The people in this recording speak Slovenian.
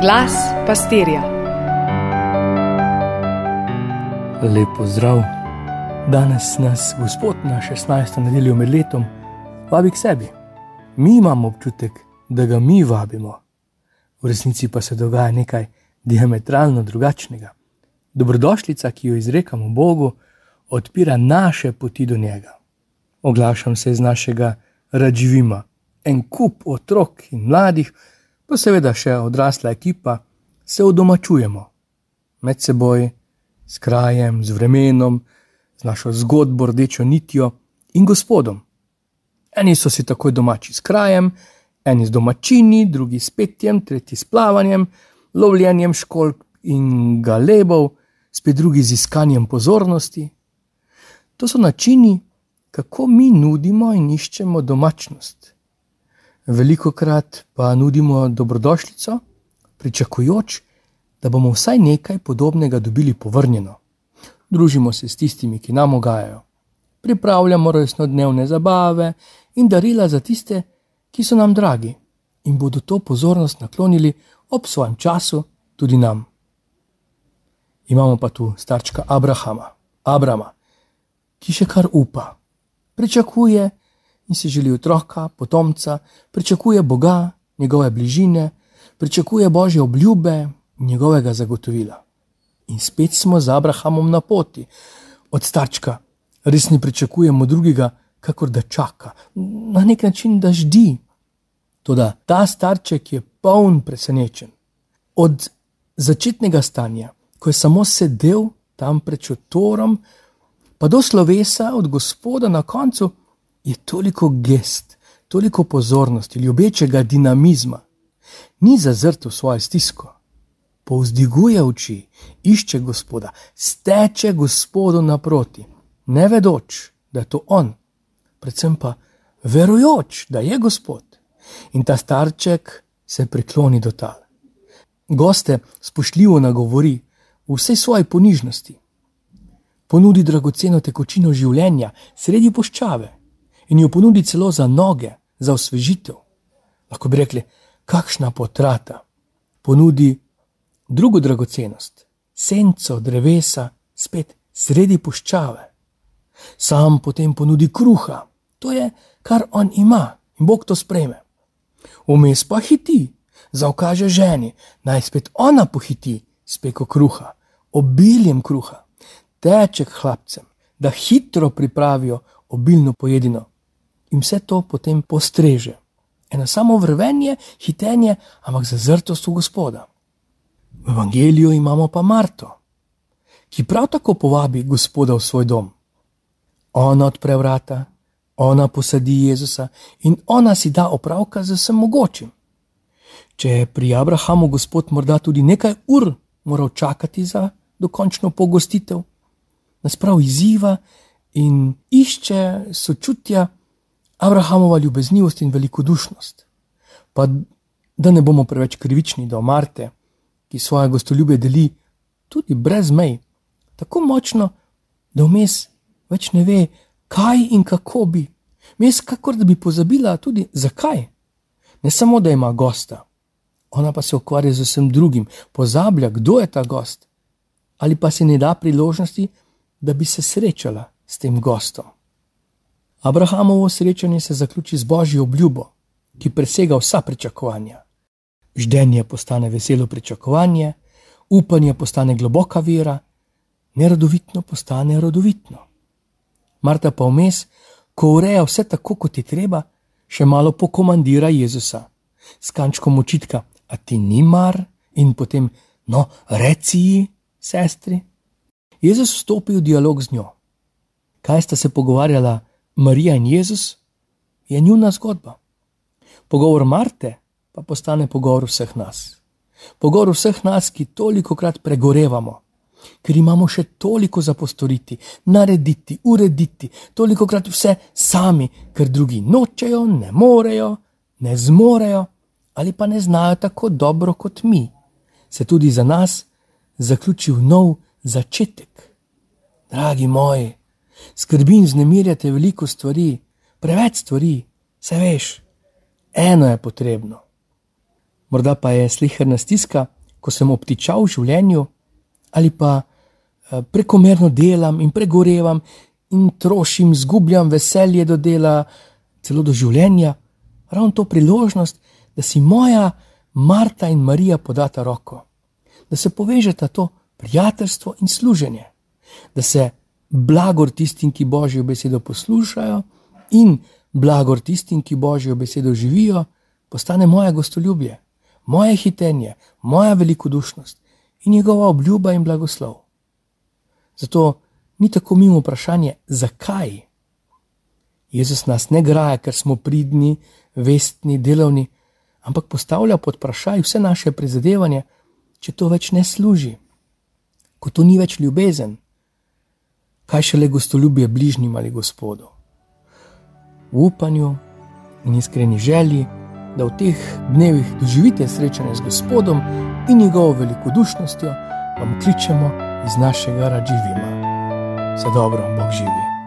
Glas pastirja. Lepo zdrav. Danes nas Gospod na 16. nedeljo med letom vabi k sebi. Mi imamo občutek, da ga mi vabimo, v resnici pa se dogaja nekaj diametralno drugačnega. Dobrodošlica, ki jo izrekamo Bogu, odpira naše poti do njega. Oglašam se iz našega radživima, en kup otrok in mladih, pa seveda še odrasla ekipa, se odomačujemo med seboj, s krajem, z vremenom, z našo zgodbo, rdečo nitjo in gospodom. Eni so si takoj domači s krajem, eni z domačini, drugi s petjem, tretji s plavanjem, lovljenjem školk in galebov, spet drugi z iskanjem pozornosti. To so načini, kako mi nudimo in iščemo domačnost. Veliko krat pa nudimo dobrodošlico, pričakujoč, da bomo vsaj nekaj podobnega dobili povrnjeno. Družimo se s tistimi, ki nam ogajajo, pripravljamo resnodnevne zabave in darila za tiste, ki so nam dragi in bodo to pozornost naklonili ob svojem času tudi nam. Imamo pa tu starčka Abrahama, Abrama, ki še kar upa, pričakuje in si želi otroka, potomca, pričakuje Boga, njegove bližine, pričakuje Božje obljube in njegovega zagotovila. In spet smo z Abrahamom na poti, od starčka, res ne pričakujemo drugega, kakor da čaka, na nek način da ždi. Toda ta starček je poln presenečen. Od začetnega stanja, ko je samo sedel tam pred šotorom, pa do slovesa od Gospoda na koncu, je toliko gest, toliko pozornosti, ljubečega dinamizma. Ni zazrt v svojo stisko, povzdiguje oči, išče Gospoda, steče Gospodu naproti, ne vedoč, da je to On, predvsem pa verujoč, da je Gospod. In ta starček se prikloni do tal. Goste spoštljivo nagovori v vsej svoji ponižnosti. Ponudi dragoceno tekočino življenja sredi poščave in jo ponudi celo za noge, za osvežitev. Lahko bi rekli, kakšna potrata. Ponudi drugo dragocenost, senco drevesa, spet sredi puščave. Sam potem ponudi kruha, to je, kar on ima in Bog to spreme. Vmes pa hiti, zaukaže ženi, naj spet ona pohiti s peko kruha, obiljem kruha, teče k hlapcem, da hitro pripravijo obilno pojedino in vse to potem postreže. Eno samo vrvenje, hitenje, ampak zazrtost v Gospoda. V Evangeliju imamo pa Marto, ki prav tako povabi Gospoda v svoj dom. Ona odpre vrata, ona posadi Jezusa in ona si da opravka z vsem mogočim. Če je pri Abrahamu Gospod morda tudi nekaj ur moral čakati za dokončno pogostitev, nas prav izziva in išče sočutja. Abrahamova ljubeznivost in velikodušnost. Pa da ne bomo preveč krivični do Marte, ki svoje gostoljube deli tudi brez mej, tako močno, da vmes več ne ve, kaj in kako bi. Mes, kakor da bi pozabila tudi zakaj. Ne samo, da ima gosta, ona pa se ukvarja z vsem drugim, pozablja, kdo je ta gost, ali pa si ne da priložnosti, da bi se srečala s tem gostom. Abrahamovo srečanje se zaključi z božjo obljubo, ki presega vsa pričakovanja. Ždenje postane veselo pričakovanje, upanje postane globoka vera, nerodovitno postane rodovitno. Marta pa vmes, ko ureja vse tako, kot je treba, še malo pokomandira Jezusa s kančkom očitka: A ti ni mar in potem, no, reci ji, sestri. Jezus vstopi v dialog z njo. Kaj sta se pogovarjala? Marija in Jezus je njuna zgodba. Pogovor Marte pa postane pogovor vseh nas. Pogovor vseh nas, ki toliko krat pregorevamo, ker imamo še toliko za postoriti, narediti, urediti, toliko krat vse sami, ker drugi nočejo, ne morejo, ne zmorejo ali pa ne znajo tako dobro kot mi, se tudi za nas zaključil nov začetek. Dragi moji, skrbim, znemirjate veliko stvari, preveč stvari, se veš, eno je potrebno. morda pa je slihrna stiska, ko sem obtičal v življenju, ali pa eh, prekomerno delam in pregorevam in trošim, zgubljam veselje do dela, celo do življenja, ravno to priložnost, da si moja Marta in Marija podata roko, da se povežeta to prijateljstvo in služenje, da se blagor tistim, ki božjo besedo poslušajo, in blagor tistim, ki božjo besedo živijo, postane moje gostoljubje, moje hitenje, moja velikodušnost in njegova obljuba in blagoslov. Zato ni tako mimo vprašanje, zakaj. Jezus nas ne graja, ker smo pridni, vestni, delovni, ampak postavlja pod vprašanje vse naše prizadevanje, če to več ne služi, ko to ni več ljubezen, kaj šele gostoljubje bližnjim ali gospodu. V upanju in iskreni želji, da v teh dnevih doživite srečanje z gospodom in njegovo velikodušnostjo, vam kličemo iz našega radživima. Vse dobro, Bog živi.